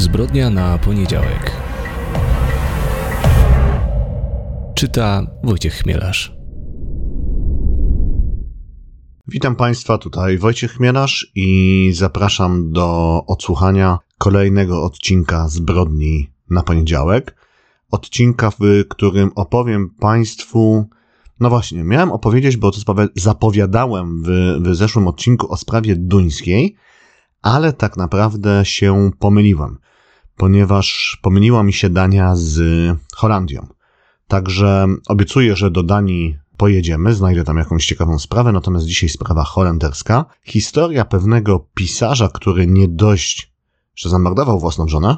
Zbrodnia na poniedziałek. Czyta Wojciech Chmielarz. Witam Państwa, tutaj Wojciech Chmielarz i zapraszam do odsłuchania kolejnego odcinka Zbrodni na poniedziałek. Odcinka, w którym opowiem Państwu no właśnie, miałem opowiedzieć, bo to zapowiadałem w, w zeszłym odcinku o sprawie duńskiej, ale tak naprawdę się pomyliłem, ponieważ pomyliła mi się Dania z Holandią. Także obiecuję, że do Danii pojedziemy, znajdę tam jakąś ciekawą sprawę, natomiast dzisiaj sprawa holenderska. Historia pewnego pisarza, który nie dość, że zamordował własną żonę,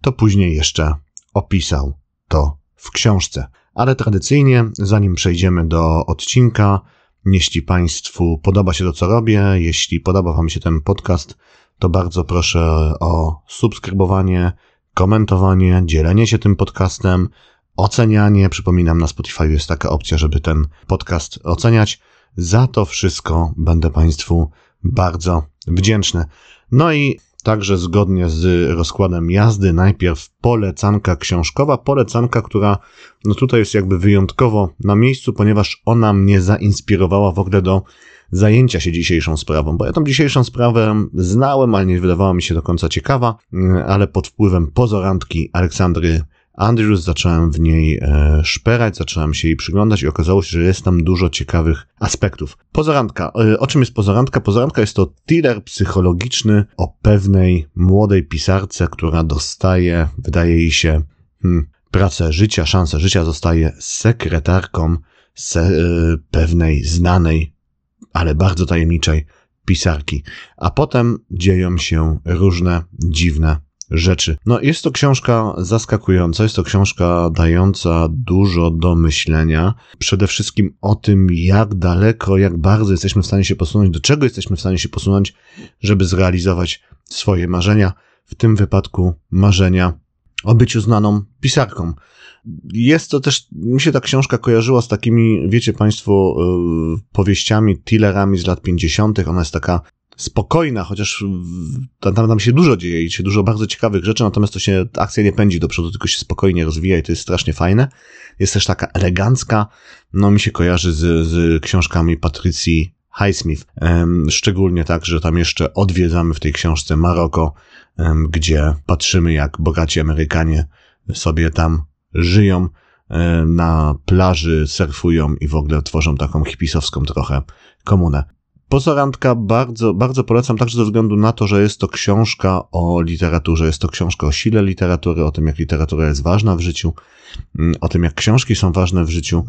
to później jeszcze opisał to w książce. Ale tradycyjnie, zanim przejdziemy do odcinka, jeśli Państwu podoba się to, co robię, jeśli podoba Wam się ten podcast, to bardzo proszę o subskrybowanie, komentowanie, dzielenie się tym podcastem, ocenianie. Przypominam, na Spotify jest taka opcja, żeby ten podcast oceniać. Za to wszystko będę Państwu bardzo wdzięczny. No i Także zgodnie z rozkładem jazdy, najpierw polecanka książkowa, polecanka, która no tutaj jest jakby wyjątkowo na miejscu, ponieważ ona mnie zainspirowała w ogóle do zajęcia się dzisiejszą sprawą, bo ja tą dzisiejszą sprawę znałem, ale nie wydawała mi się do końca ciekawa, ale pod wpływem pozorantki Aleksandry Andrews, zacząłem w niej e, szperać, zacząłem się jej przyglądać i okazało się, że jest tam dużo ciekawych aspektów. Pozorantka. E, o czym jest pozorantka? Pozorantka jest to thriller psychologiczny o pewnej młodej pisarce, która dostaje, wydaje jej się, hmm, pracę życia, szansę życia, zostaje sekretarką se, e, pewnej znanej, ale bardzo tajemniczej pisarki. A potem dzieją się różne dziwne rzeczy. No, jest to książka zaskakująca, jest to książka dająca dużo do myślenia. Przede wszystkim o tym, jak daleko, jak bardzo jesteśmy w stanie się posunąć, do czego jesteśmy w stanie się posunąć, żeby zrealizować swoje marzenia. W tym wypadku marzenia o byciu znaną pisarką. Jest to też, mi się ta książka kojarzyła z takimi, wiecie Państwo, yy, powieściami, tillerami z lat 50. Ona jest taka spokojna, chociaż tam, tam się dużo dzieje i się dużo bardzo ciekawych rzeczy, natomiast to się akcja nie pędzi do przodu, tylko się spokojnie rozwija i to jest strasznie fajne. Jest też taka elegancka, no mi się kojarzy z, z książkami Patrycji Highsmith. Szczególnie tak, że tam jeszcze odwiedzamy w tej książce Maroko, gdzie patrzymy jak bogaci Amerykanie sobie tam żyją, um, na plaży surfują i w ogóle tworzą taką hipisowską trochę komunę. Pozorantka bardzo, bardzo polecam także ze względu na to, że jest to książka o literaturze, jest to książka o sile literatury, o tym, jak literatura jest ważna w życiu, mm, o tym, jak książki są ważne w życiu.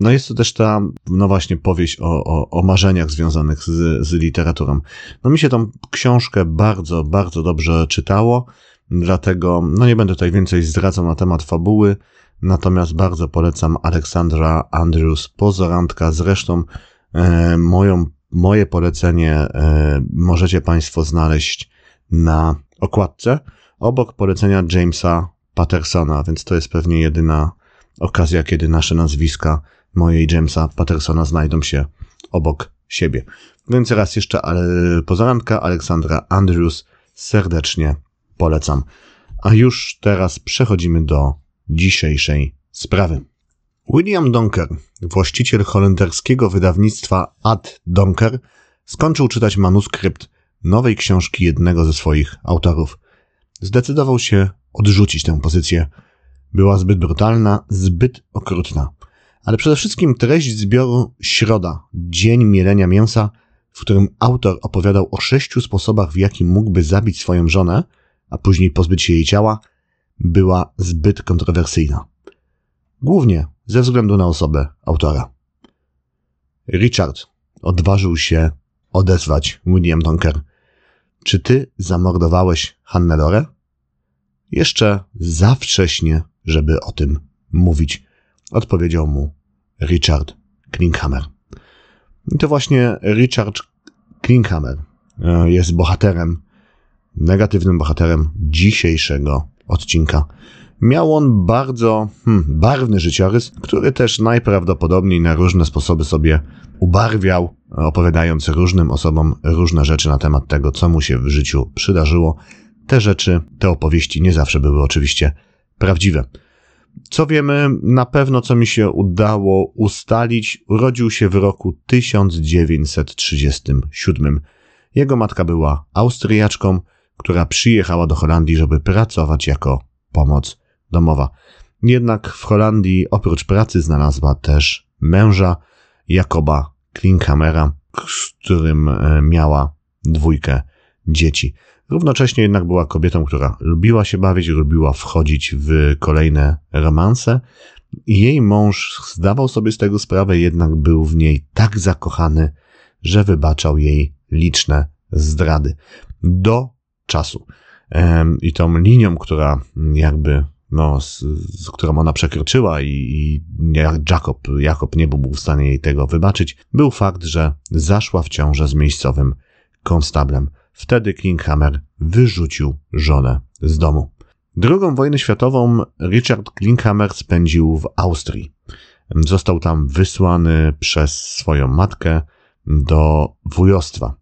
No jest to też ta, no właśnie, powieść o, o, o marzeniach związanych z, z literaturą. No mi się tą książkę bardzo, bardzo dobrze czytało, dlatego, no nie będę tutaj więcej zdradzał na temat fabuły, natomiast bardzo polecam Aleksandra Andrews Pozorantka, zresztą e, moją Moje polecenie e, możecie Państwo znaleźć na okładce, obok polecenia Jamesa Pattersona, więc to jest pewnie jedyna okazja, kiedy nasze nazwiska moje i Jamesa Pattersona znajdą się obok siebie. Więc raz jeszcze ale pozoranka Aleksandra Andrews serdecznie polecam. A już teraz przechodzimy do dzisiejszej sprawy. William Donker, właściciel holenderskiego wydawnictwa Ad Donker, skończył czytać manuskrypt nowej książki jednego ze swoich autorów. Zdecydował się odrzucić tę pozycję. Była zbyt brutalna, zbyt okrutna. Ale przede wszystkim treść zbioru Środa, Dzień Mielenia Mięsa, w którym autor opowiadał o sześciu sposobach, w jaki mógłby zabić swoją żonę, a później pozbyć się jej ciała, była zbyt kontrowersyjna. Głównie ze względu na osobę autora. Richard odważył się odezwać William Donker. Czy ty zamordowałeś Hannelore? Jeszcze za wcześnie, żeby o tym mówić, odpowiedział mu Richard Klinghammer. I to właśnie Richard Klinghammer e, jest bohaterem, negatywnym bohaterem dzisiejszego odcinka Miał on bardzo hmm, barwny życiorys, który też najprawdopodobniej na różne sposoby sobie ubarwiał, opowiadając różnym osobom różne rzeczy na temat tego, co mu się w życiu przydarzyło. te rzeczy, te opowieści nie zawsze były oczywiście prawdziwe. Co wiemy, na pewno co mi się udało ustalić, urodził się w roku 1937. Jego matka była Austriaczką, która przyjechała do Holandii, żeby pracować jako pomoc domowa. Jednak w Holandii oprócz pracy znalazła też męża Jakoba Klinkhamera, z którym e, miała dwójkę dzieci. Równocześnie jednak była kobietą, która lubiła się bawić, lubiła wchodzić w kolejne romanse. Jej mąż zdawał sobie z tego sprawę, jednak był w niej tak zakochany, że wybaczał jej liczne zdrady. Do czasu. I tą linią, która jakby, no, z, z którą ona przekroczyła i, i Jacob, Jacob nie był w stanie jej tego wybaczyć, był fakt, że zaszła w ciążę z miejscowym konstablem. Wtedy Klinghammer wyrzucił żonę z domu. Drugą wojnę światową Richard Klinghammer spędził w Austrii. Został tam wysłany przez swoją matkę do wujostwa.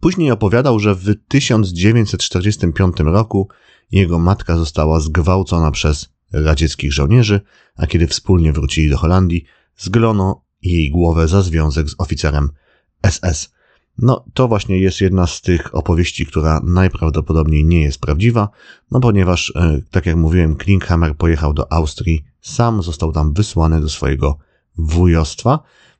Później opowiadał, że w 1945 roku jego matka została zgwałcona przez radzieckich żołnierzy, a kiedy wspólnie wrócili do Holandii, zglono jej głowę za związek z oficerem SS. No, to właśnie jest jedna z tych opowieści, która najprawdopodobniej nie jest prawdziwa, no ponieważ, e, tak jak mówiłem, Klinghammer pojechał do Austrii, sam został tam wysłany do swojego wujostwa,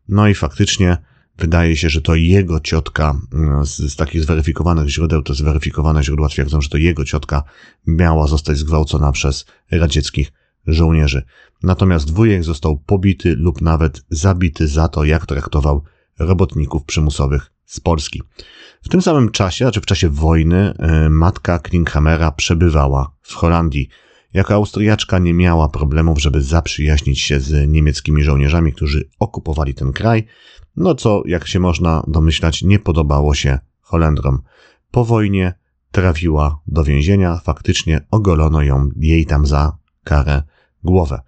no i faktycznie wydaje się, że to jego ciotka, mm, z, z takich zweryfikowanych źródeł, to zweryfikowane źródła twierdzą, że to jego ciotka miała zostać zgwałcona przez radzieckich żołnierzy. Natomiast wujek został pobity lub nawet zabity za to, jak traktował robotników przymusowych z Polski. W tym samym czasie, znaczy w czasie wojny, e, matka Klinghamera przebywała w Holandii. Jako Austriaczka nie miała problemów, żeby zaprzyjaźnić się z niemieckimi żołnierzami, którzy okupowali ten kraj, no co, jak się można domyślać, nie podobało się Holendrom. Po wojnie trafiła do więzienia, faktycznie ogolono ją jej tam za karę głowę.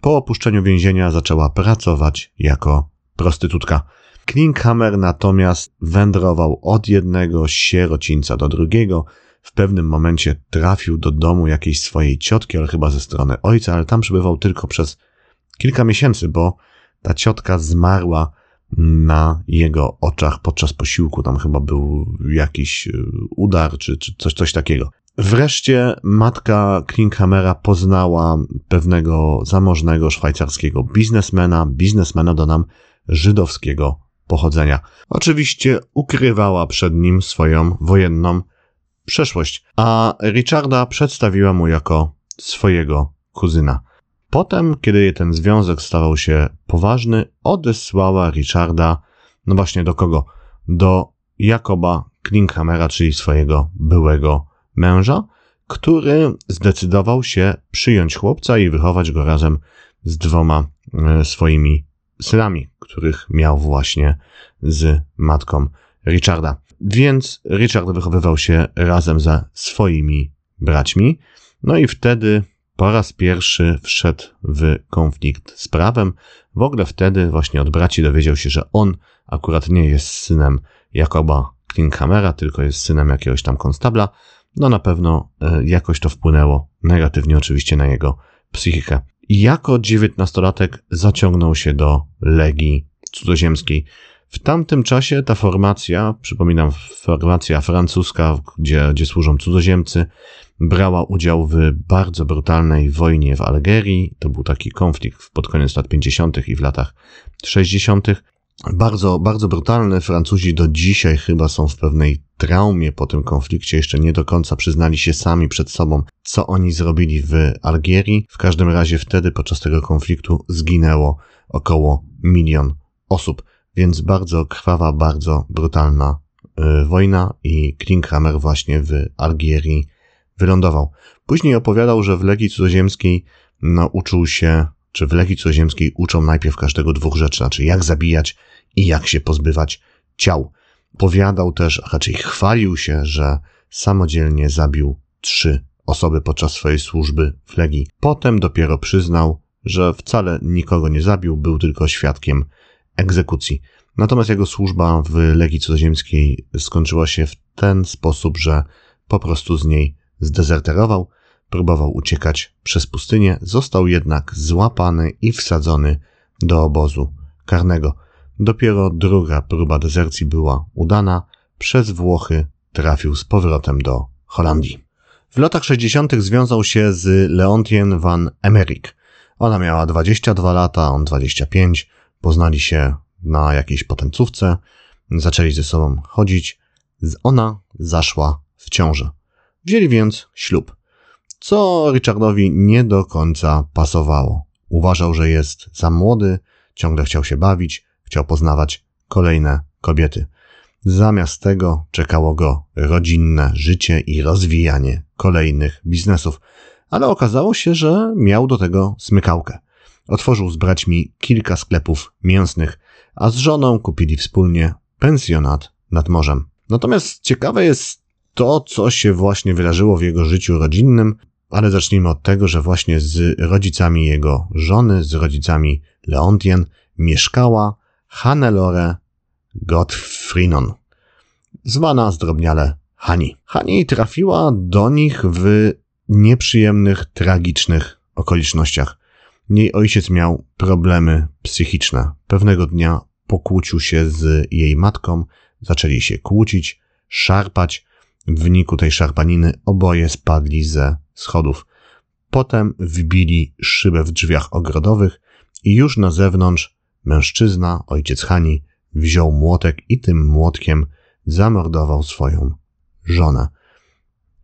Po opuszczeniu więzienia zaczęła pracować jako prostytutka. Klinghammer natomiast wędrował od jednego sierocińca do drugiego. W pewnym momencie trafił do domu jakiejś swojej ciotki, ale chyba ze strony ojca, ale tam przebywał tylko przez kilka miesięcy, bo ta ciotka zmarła na jego oczach podczas posiłku. Tam chyba był jakiś y, udar czy, czy coś, coś takiego. Wreszcie matka Klinghamera poznała pewnego zamożnego szwajcarskiego biznesmena, biznesmena do nam żydowskiego pochodzenia. Oczywiście ukrywała przed nim swoją wojenną przeszłość, a Richarda przedstawiła mu jako swojego kuzyna. Potem, kiedy ten związek stawał się poważny, odesłała Richarda, no właśnie do kogo? Do Jakoba Klinghamera, czyli swojego byłego męża, który zdecydował się przyjąć chłopca i wychować go razem z dwoma e, swoimi synami, których miał właśnie z matką Richarda. Więc Richard wychowywał się razem ze swoimi braćmi, no i wtedy po raz pierwszy wszedł w konflikt z prawem. W ogóle wtedy właśnie od braci dowiedział się, że on akurat nie jest synem Jakoba Klinghamera, tylko jest synem jakiegoś tam konstabla. No na pewno e, jakoś to wpłynęło negatywnie oczywiście na jego psychikę. Jako dziewiętnastolatek zaciągnął się do Legii Cudzoziemskiej. W tamtym czasie ta formacja, przypominam, formacja francuska, gdzie, gdzie służą cudzoziemcy, brała udział w bardzo brutalnej wojnie w Algierii. To był taki konflikt pod koniec lat 50. i w latach 60. Bardzo, bardzo brutalny. Francuzi do dzisiaj chyba są w pewnej traumie po tym konflikcie. Jeszcze nie do końca przyznali się sami przed sobą, co oni zrobili w Algierii. W każdym razie wtedy podczas tego konfliktu zginęło około milion osób. Więc bardzo krwawa, bardzo brutalna y, wojna i Klinghammer właśnie w Algierii wylądował. Później opowiadał, że w Legii Cudzoziemskiej nauczył się, czy w Legii Cudzoziemskiej uczą najpierw każdego dwóch rzeczy, znaczy jak zabijać i jak się pozbywać ciał. Powiadał też, a raczej chwalił się, że samodzielnie zabił trzy osoby podczas swojej służby w Legii. Potem dopiero przyznał, że wcale nikogo nie zabił, był tylko świadkiem egzekucji. Natomiast jego służba w Legii Cudzoziemskiej skończyła się w ten sposób, że po prostu z niej zdezerterował, próbował uciekać przez pustynię, został jednak złapany i wsadzony do obozu karnego. Dopiero druga próba dezercji była udana, przez Włochy trafił z powrotem do Holandii. W latach 60. związał się z Leontien van Emmerik. Ona miała 22 lata, on 25. Poznali się na jakiejś potencówce, zaczęli ze sobą chodzić. Ona zaszła w ciążę. Wzięli więc ślub, co Richardowi nie do końca pasowało. Uważał, że jest za młody, ciągle chciał się bawić, chciał poznawać kolejne kobiety. Zamiast tego czekało go rodzinne życie i rozwijanie kolejnych biznesów, ale okazało się, że miał do tego smykałkę. Otworzył z braćmi kilka sklepów mięsnych, a z żoną kupili wspólnie pensjonat nad morzem. Natomiast ciekawe jest to, co się właśnie wydarzyło w jego życiu rodzinnym, ale zacznijmy od tego, że właśnie z rodzicami jego żony, z rodzicami Leontien mieszkała Hannelore Gottfrinon, zwana zdrobniale Hani. Hani trafiła do nich w nieprzyjemnych, tragicznych okolicznościach. Jej ojciec miał problemy psychiczne. Pewnego dnia pokłócił się z jej matką, zaczęli się kłócić, szarpać. W wyniku tej szarpaniny oboje spadli ze schodów. Potem wbili szybę w drzwiach ogrodowych i już na zewnątrz mężczyzna, ojciec Hani, wziął młotek i tym młotkiem zamordował swoją żonę.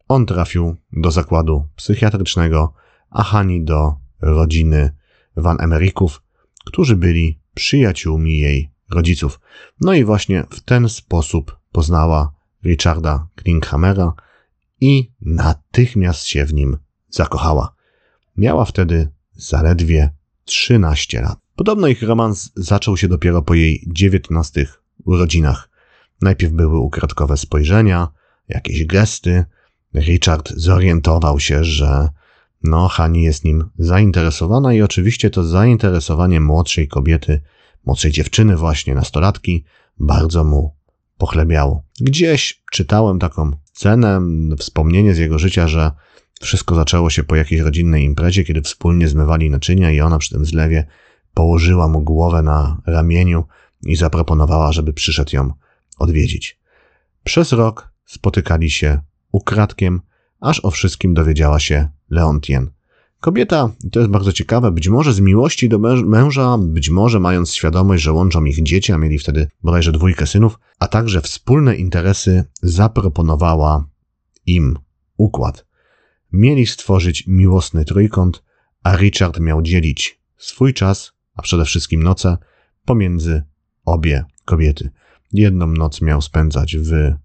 On trafił do zakładu psychiatrycznego, a Hani do rodziny Van Emerików, którzy byli przyjaciółmi jej rodziców. No i właśnie w ten sposób poznała Richarda Klinghamera i natychmiast się w nim zakochała. Miała wtedy zaledwie 13 lat. Podobno ich romans zaczął się dopiero po jej 19 urodzinach. Najpierw były ukradkowe spojrzenia, jakieś gesty. Richard zorientował się, że no, Hani jest nim zainteresowana i oczywiście to zainteresowanie młodszej kobiety, młodszej dziewczyny właśnie, nastolatki, bardzo mu pochlebiało. Gdzieś czytałem taką scenę, wspomnienie z jego życia, że wszystko zaczęło się po jakiejś rodzinnej imprezie, kiedy wspólnie zmywali naczynia i ona przy tym zlewie położyła mu głowę na ramieniu i zaproponowała, żeby przyszedł ją odwiedzić. Przez rok spotykali się ukradkiem, aż o wszystkim dowiedziała się Leontien. Kobieta, to jest bardzo ciekawe, być może z miłości do męża, być może mając świadomość, że łączą ich dzieci, a mieli wtedy bodajże dwójkę synów, a także wspólne interesy, zaproponowała im układ. Mieli stworzyć miłosny trójkąt, a Richard miał dzielić swój czas, a przede wszystkim noce, pomiędzy obie kobiety. Jedną noc miał spędzać w y,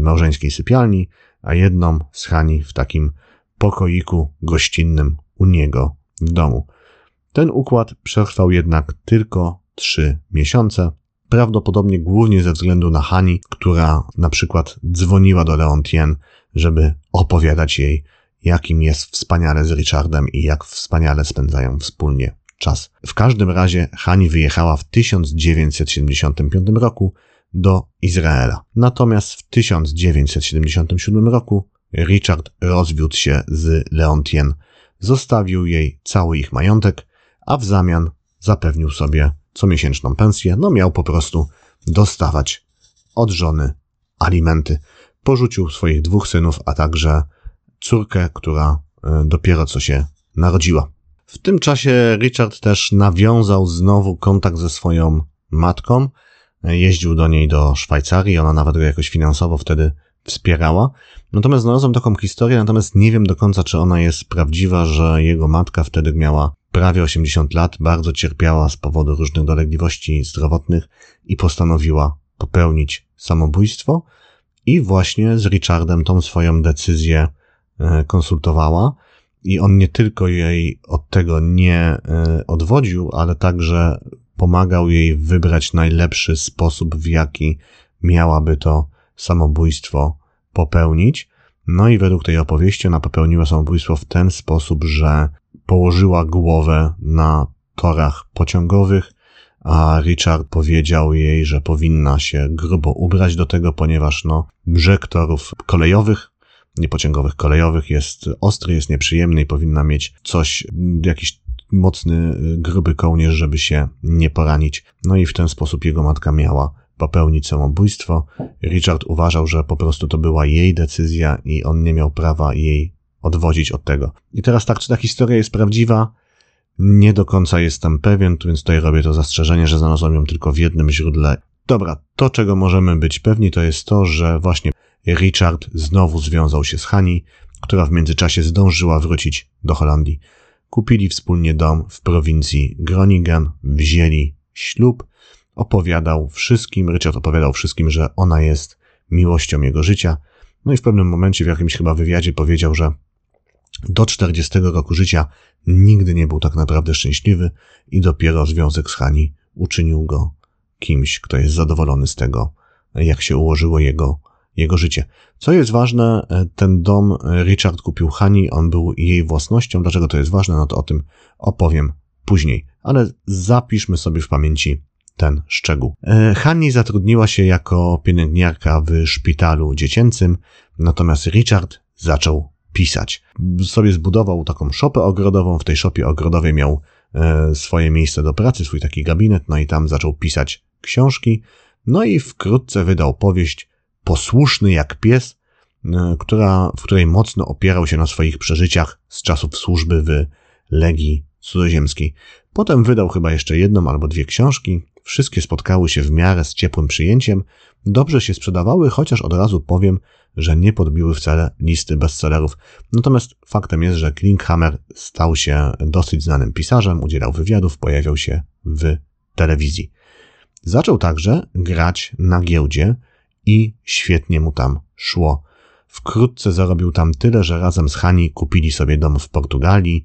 małżeńskiej sypialni, a jedną z Hani w takim pokoiku gościnnym u niego w domu. Ten układ przetrwał jednak tylko trzy miesiące, prawdopodobnie głównie ze względu na Hani, która na przykład dzwoniła do Leontien, żeby opowiadać jej, jakim jest wspaniale z Richardem i jak wspaniale spędzają wspólnie czas. W każdym razie Hani wyjechała w 1975 roku do Izraela. Natomiast w 1977 roku Richard rozwiódł się z Leontien, zostawił jej cały ich majątek, a w zamian zapewnił sobie comiesięczną pensję, no miał po prostu dostawać od żony alimenty. Porzucił swoich dwóch synów, a także córkę, która e, dopiero co się narodziła. W tym czasie Richard też nawiązał znowu kontakt ze swoją matką. Jeździł do niej do Szwajcarii, ona nawet go jakoś finansowo wtedy wspierała. Natomiast znalazłem taką historię, natomiast nie wiem do końca, czy ona jest prawdziwa, że jego matka wtedy miała prawie 80 lat, bardzo cierpiała z powodu różnych dolegliwości zdrowotnych i postanowiła popełnić samobójstwo. I właśnie z Richardem tą swoją decyzję e, konsultowała i on nie tylko jej od tego nie e, odwodził, ale także pomagał jej wybrać najlepszy sposób, w jaki miałaby to samobójstwo popełnić. No i według tej opowieści ona popełniła samobójstwo w ten sposób, że położyła głowę na torach pociągowych, a Richard powiedział jej, że powinna się grubo ubrać do tego, ponieważ no, brzeg torów kolejowych niepociągowych kolejowych. Jest ostry, jest nieprzyjemny i powinna mieć coś, jakiś mocny, gruby kołnierz, żeby się nie poranić. No i w ten sposób jego matka miała popełnić samobójstwo. Richard uważał, że po prostu to była jej decyzja i on nie miał prawa jej odwodzić od tego. I teraz tak, czy ta historia jest prawdziwa? Nie do końca jestem pewien, więc tutaj robię to zastrzeżenie, że znalazłem ją tylko w jednym źródle. Dobra, to czego możemy być pewni to jest to, że właśnie Richard znowu związał się z Hani, która w międzyczasie zdążyła wrócić do Holandii. Kupili wspólnie dom w prowincji Groningen, wzięli ślub, opowiadał wszystkim, Richard opowiadał wszystkim, że ona jest miłością jego życia. No i w pewnym momencie w jakimś chyba wywiadzie powiedział, że do 40 roku życia nigdy nie był tak naprawdę szczęśliwy i dopiero związek z Hani uczynił go kimś, kto jest zadowolony z tego, jak się ułożyło jego, jego życie. Co jest ważne, ten dom Richard kupił Hani, on był jej własnością. Dlaczego to jest ważne? No to o tym opowiem później. Ale zapiszmy sobie w pamięci ten szczegół. E, Hani zatrudniła się jako pielęgniarka w szpitalu dziecięcym, natomiast Richard zaczął pisać. Sobie zbudował taką szopę ogrodową, w tej szopie ogrodowej miał e, swoje miejsce do pracy, swój taki gabinet, no i tam zaczął pisać książki, no i wkrótce wydał powieść Posłuszny jak pies, e, która, w której mocno opierał się na swoich przeżyciach z czasów służby w Legii Cudzoziemskiej. Potem wydał chyba jeszcze jedną albo dwie książki, Wszystkie spotkały się w miarę z ciepłym przyjęciem, dobrze się sprzedawały, chociaż od razu powiem, że nie podbiły wcale listy bestsellerów. Natomiast faktem jest, że Klinghammer stał się dosyć znanym pisarzem, udzielał wywiadów, pojawiał się w telewizji. Zaczął także grać na giełdzie i świetnie mu tam szło. Wkrótce zarobił tam tyle, że razem z Hani kupili sobie dom w Portugalii,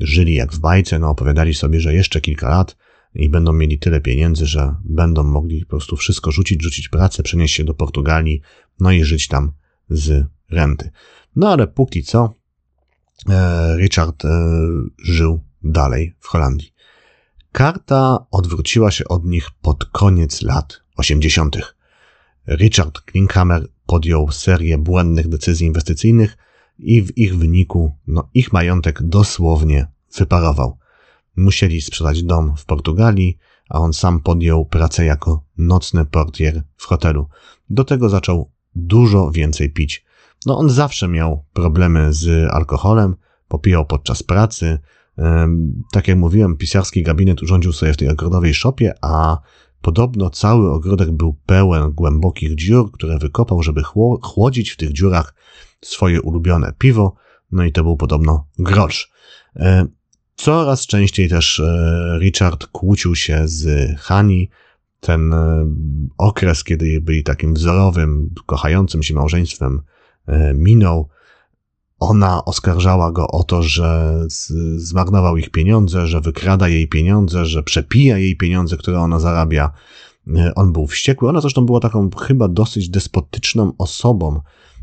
żyli jak w bajce, no opowiadali sobie, że jeszcze kilka lat i będą mieli tyle pieniędzy, że będą mogli po prostu wszystko rzucić, rzucić pracę, przenieść się do Portugalii, no i żyć tam z renty. No ale póki co e, Richard e, żył dalej w Holandii. Karta odwróciła się od nich pod koniec lat 80. Richard Klinkhammer podjął serię błędnych decyzji inwestycyjnych i w ich wyniku no, ich majątek dosłownie wyparował musieli sprzedać dom w Portugalii, a on sam podjął pracę jako nocny portier w hotelu. Do tego zaczął dużo więcej pić. No on zawsze miał problemy z alkoholem, popijał podczas pracy. Tak jak mówiłem, pisarski gabinet urządził sobie w tej ogrodowej szopie, a podobno cały ogrodek był pełen głębokich dziur, które wykopał, żeby chłodzić w tych dziurach swoje ulubione piwo. No i to był podobno grocz. Coraz częściej też e, Richard kłócił się z Hani. Ten e, okres, kiedy byli takim wzorowym, kochającym się małżeństwem, e, minął. Ona oskarżała go o to, że zmarnował ich pieniądze, że wykrada jej pieniądze, że przepija jej pieniądze, które ona zarabia. On był wściekły. Ona zresztą była taką chyba dosyć despotyczną osobą,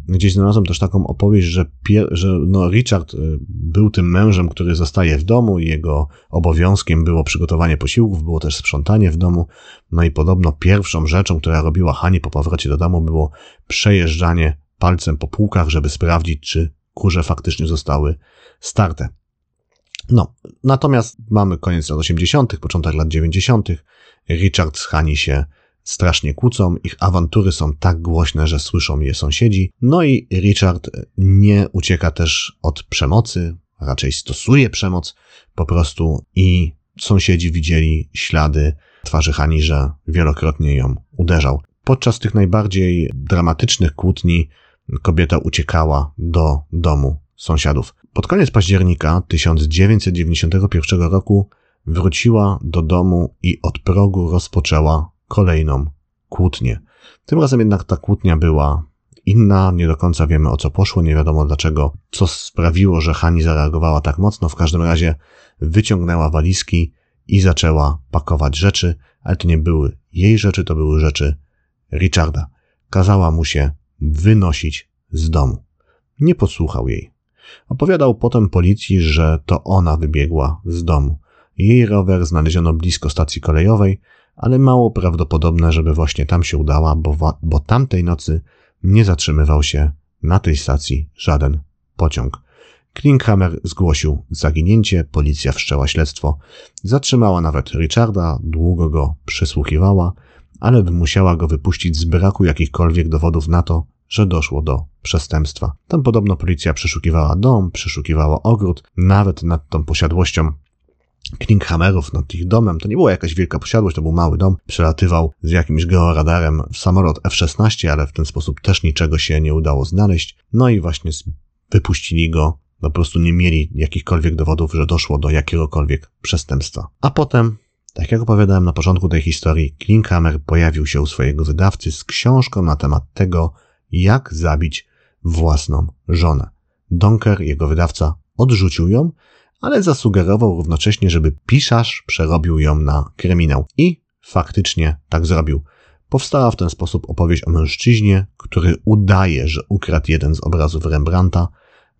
Gdzieś znalazłem też taką opowieść, że, że no Richard y, był tym mężem, który zostaje w domu i jego obowiązkiem było przygotowanie posiłków, było też sprzątanie w domu. No i podobno pierwszą rzeczą, która robiła Hani po powrocie do domu było przejeżdżanie palcem po półkach, żeby sprawdzić, czy kurze faktycznie zostały starte. No, natomiast mamy koniec lat 80., początek lat 90. Richard z Hani się strasznie kłócą, ich awantury są tak głośne, że słyszą je sąsiedzi. No i Richard nie ucieka też od przemocy, raczej stosuje przemoc po prostu i sąsiedzi widzieli ślady twarzy Hani, że wielokrotnie ją uderzał. Podczas tych najbardziej dramatycznych kłótni kobieta uciekała do domu sąsiadów. Pod koniec października 1991 roku wróciła do domu i od progu rozpoczęła kolejną kłótnię. Tym razem jednak ta kłótnia była inna, nie do końca wiemy o co poszło, nie wiadomo dlaczego, co sprawiło, że Hani zareagowała tak mocno. W każdym razie wyciągnęła walizki i zaczęła pakować rzeczy, ale to nie były jej rzeczy, to były rzeczy Richarda. Kazała mu się wynosić z domu. Nie posłuchał jej. Opowiadał potem policji, że to ona wybiegła z domu. Jej rower znaleziono blisko stacji kolejowej, ale mało prawdopodobne, żeby właśnie tam się udała, bo, bo tamtej nocy nie zatrzymywał się na tej stacji żaden pociąg. Klinkhammer zgłosił zaginięcie, policja wszczęła śledztwo. Zatrzymała nawet Richarda, długo go przesłuchiwała, ale musiała go wypuścić z braku jakichkolwiek dowodów na to, że doszło do przestępstwa. Tam podobno policja przeszukiwała dom, przeszukiwała ogród, nawet nad tą posiadłością Klinkhammerów nad ich domem. To nie była jakaś wielka posiadłość, to był mały dom. Przelatywał z jakimś georadarem samolot F-16, ale w ten sposób też niczego się nie udało znaleźć. No i właśnie wypuścili go. Po prostu nie mieli jakichkolwiek dowodów, że doszło do jakiegokolwiek przestępstwa. A potem, tak jak opowiadałem na początku tej historii, Klinkhammer pojawił się u swojego wydawcy z książką na temat tego, jak zabić własną żonę. Donker, jego wydawca, odrzucił ją, ale zasugerował równocześnie, żeby pisarz przerobił ją na kryminał. I faktycznie tak zrobił. Powstała w ten sposób opowieść o mężczyźnie, który udaje, że ukradł jeden z obrazów Rembrandta,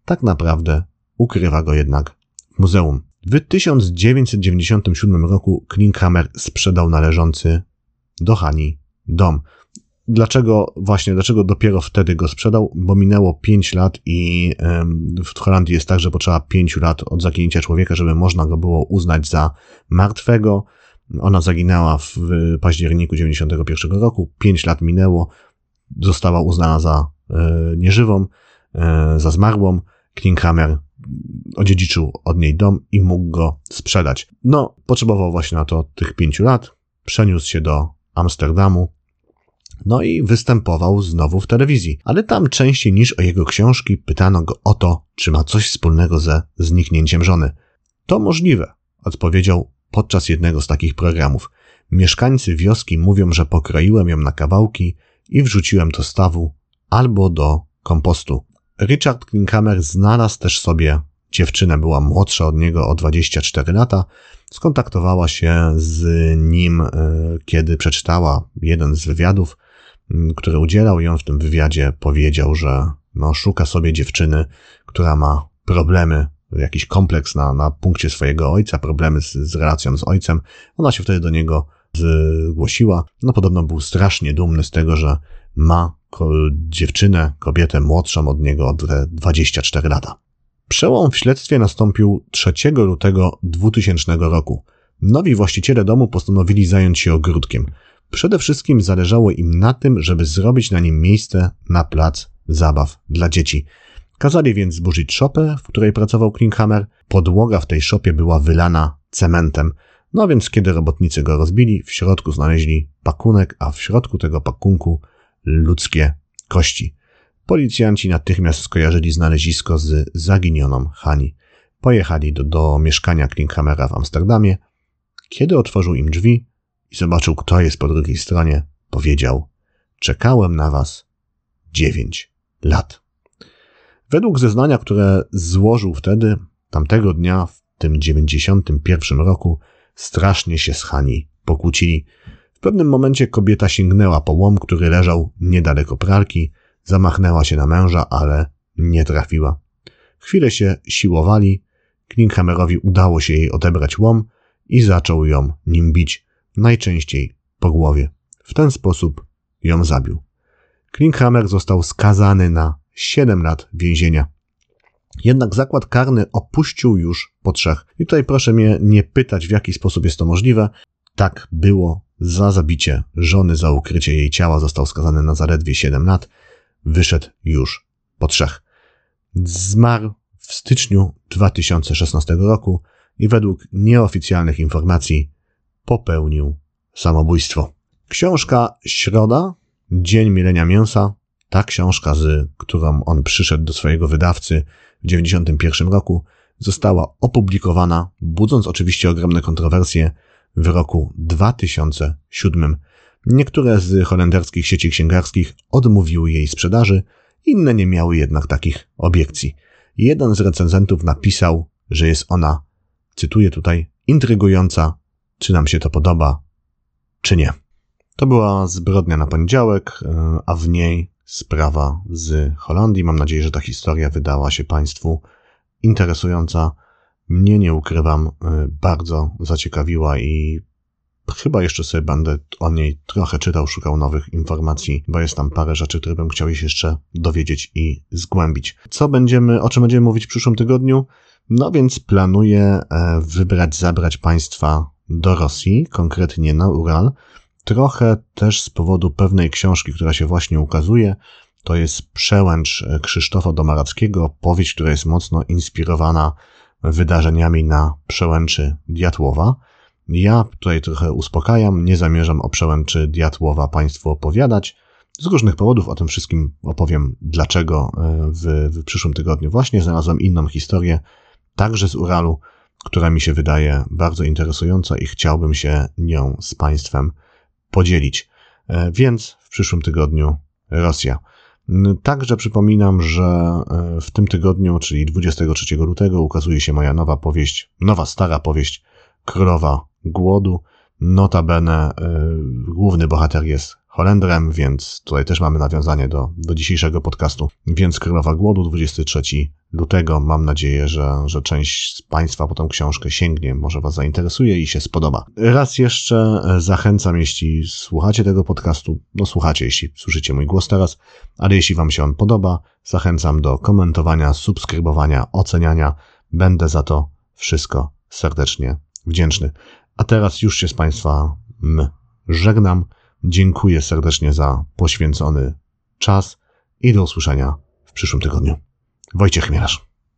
tak naprawdę ukrywa go jednak w muzeum. W 1997 roku Klinkhammer sprzedał należący do Hani dom. Dlaczego właśnie, dlaczego dopiero wtedy go sprzedał? Bo minęło 5 lat i w Holandii jest tak, że potrzeba 5 lat od zaginięcia człowieka, żeby można go było uznać za martwego. Ona zaginęła w październiku 91 roku, 5 lat minęło, została uznana za e, nieżywą, e, za zmarłą. Klinkhammer odziedziczył od niej dom i mógł go sprzedać. No, potrzebował właśnie na to tych 5 lat, przeniósł się do Amsterdamu, no i występował znowu w telewizji, ale tam częściej niż o jego książki pytano go o to, czy ma coś wspólnego ze zniknięciem żony. To możliwe, odpowiedział podczas jednego z takich programów. Mieszkańcy wioski mówią, że pokroiłem ją na kawałki i wrzuciłem do stawu albo do kompostu. Richard Klinkhammer znalazł też sobie dziewczynę, była młodsza od niego o 24 lata. Skontaktowała się z nim, e, kiedy przeczytała jeden z wywiadów który udzielał i on w tym wywiadzie powiedział, że no, szuka sobie dziewczyny, która ma problemy, jakiś kompleks na, na punkcie swojego ojca, problemy z, z relacją z ojcem. Ona się wtedy do niego zgłosiła. No podobno był strasznie dumny z tego, że ma dziewczynę, kobietę młodszą od niego o 24 lata. Przełom w śledztwie nastąpił 3 lutego 2000 roku. Nowi właściciele domu postanowili zająć się ogródkiem. Przede wszystkim zależało im na tym, żeby zrobić na nim miejsce na plac zabaw dla dzieci. Kazali więc zburzyć szopę, w której pracował Klinkhammer. Podłoga w tej szopie była wylana cementem. No więc kiedy robotnicy go rozbili, w środku znaleźli pakunek, a w środku tego pakunku ludzkie kości. Policjanci natychmiast skojarzyli znalezisko z zaginioną Hani. Pojechali do, do mieszkania Klinkhammera w Amsterdamie. Kiedy otworzył im drzwi, i zobaczył, kto jest po drugiej stronie, powiedział: Czekałem na was dziewięć lat. Według zeznania, które złożył wtedy, tamtego dnia, w tym dziewięćdziesiątym pierwszym roku, strasznie się z Hani pokłócili. Pewnym momencie kobieta sięgnęła po łom, który leżał niedaleko pralki, zamachnęła się na męża, ale nie trafiła. Chwilę się siłowali, Klinkhammerowi udało się jej odebrać łom i zaczął ją nim bić najczęściej po głowie. W ten sposób ją zabił. Klinkhammer został skazany na 7 lat więzienia. Jednak zakład karny opuścił już po trzech. I tutaj proszę mnie nie pytać, w jaki sposób jest to możliwe. Tak było. Za zabicie żony, za ukrycie jej ciała został skazany na zaledwie 7 lat. Wyszedł już po trzech. Zmarł w styczniu 2016 roku i według nieoficjalnych informacji popełnił samobójstwo. Książka Środa, Dzień Mielenia Mięsa, ta książka, z którą on przyszedł do swojego wydawcy w 1991 roku, została opublikowana, budząc oczywiście ogromne kontrowersje w roku 2007. Niektóre z holenderskich sieci księgarskich odmówiły jej sprzedaży, inne nie miały jednak takich obiekcji. Jeden z recenzentów napisał, że jest ona, cytuję tutaj, intrygująca, czy nam się to podoba, czy nie. To była zbrodnia na poniedziałek, a w niej sprawa z Holandii. Mam nadzieję, że ta historia wydała się Państwu interesująca. Mnie nie ukrywam, e, bardzo zaciekawiła i chyba jeszcze sobie będę o niej trochę czytał, szukał nowych informacji, bo jest tam parę rzeczy, które bym chciał jeszcze dowiedzieć i zgłębić. Co będziemy, o czym będziemy mówić w przyszłym tygodniu? No więc planuję e, wybrać, zabrać Państwa do Rosji, konkretnie na Ural. Trochę też z powodu pewnej książki, która się właśnie ukazuje. To jest Przełęcz Krzysztofa Domarackiego, powieść, która jest mocno inspirowana wydarzeniami na przełęczy Diatłowa. Ja tutaj trochę uspokajam, nie zamierzam o przełęczy Diatłowa Państwu opowiadać. Z różnych powodów o tym wszystkim opowiem, dlaczego e, w, w przyszłym tygodniu. Właśnie znalazłem inną historię, także z Uralu, która mi się wydaje bardzo interesująca i chciałbym się nią z Państwem podzielić. E, więc w przyszłym tygodniu Rosja. Także przypominam, że e, w tym tygodniu, czyli 23 lutego, ukazuje się moja nowa powieść, nowa stara powieść Królowa Głodu. Notabene y, główny bohater jest Holendrem, więc tutaj też mamy nawiązanie do, do dzisiejszego podcastu. Więc Królowa Głodu, 23 lutego. Mam nadzieję, że, że część z Państwa po tą książkę sięgnie, może Was zainteresuje i się spodoba. Raz jeszcze zachęcam, jeśli słuchacie tego podcastu, no słuchacie, jeśli słyszycie mój głos teraz, ale jeśli Wam się on podoba, zachęcam do komentowania, subskrybowania, oceniania. Będę za to wszystko serdecznie wdzięczny. A teraz już się z Państwa żegnam. Dziękuję serdecznie za poświęcony czas i do usłyszenia w przyszłym tygodniu. Wojciech Chmielarz.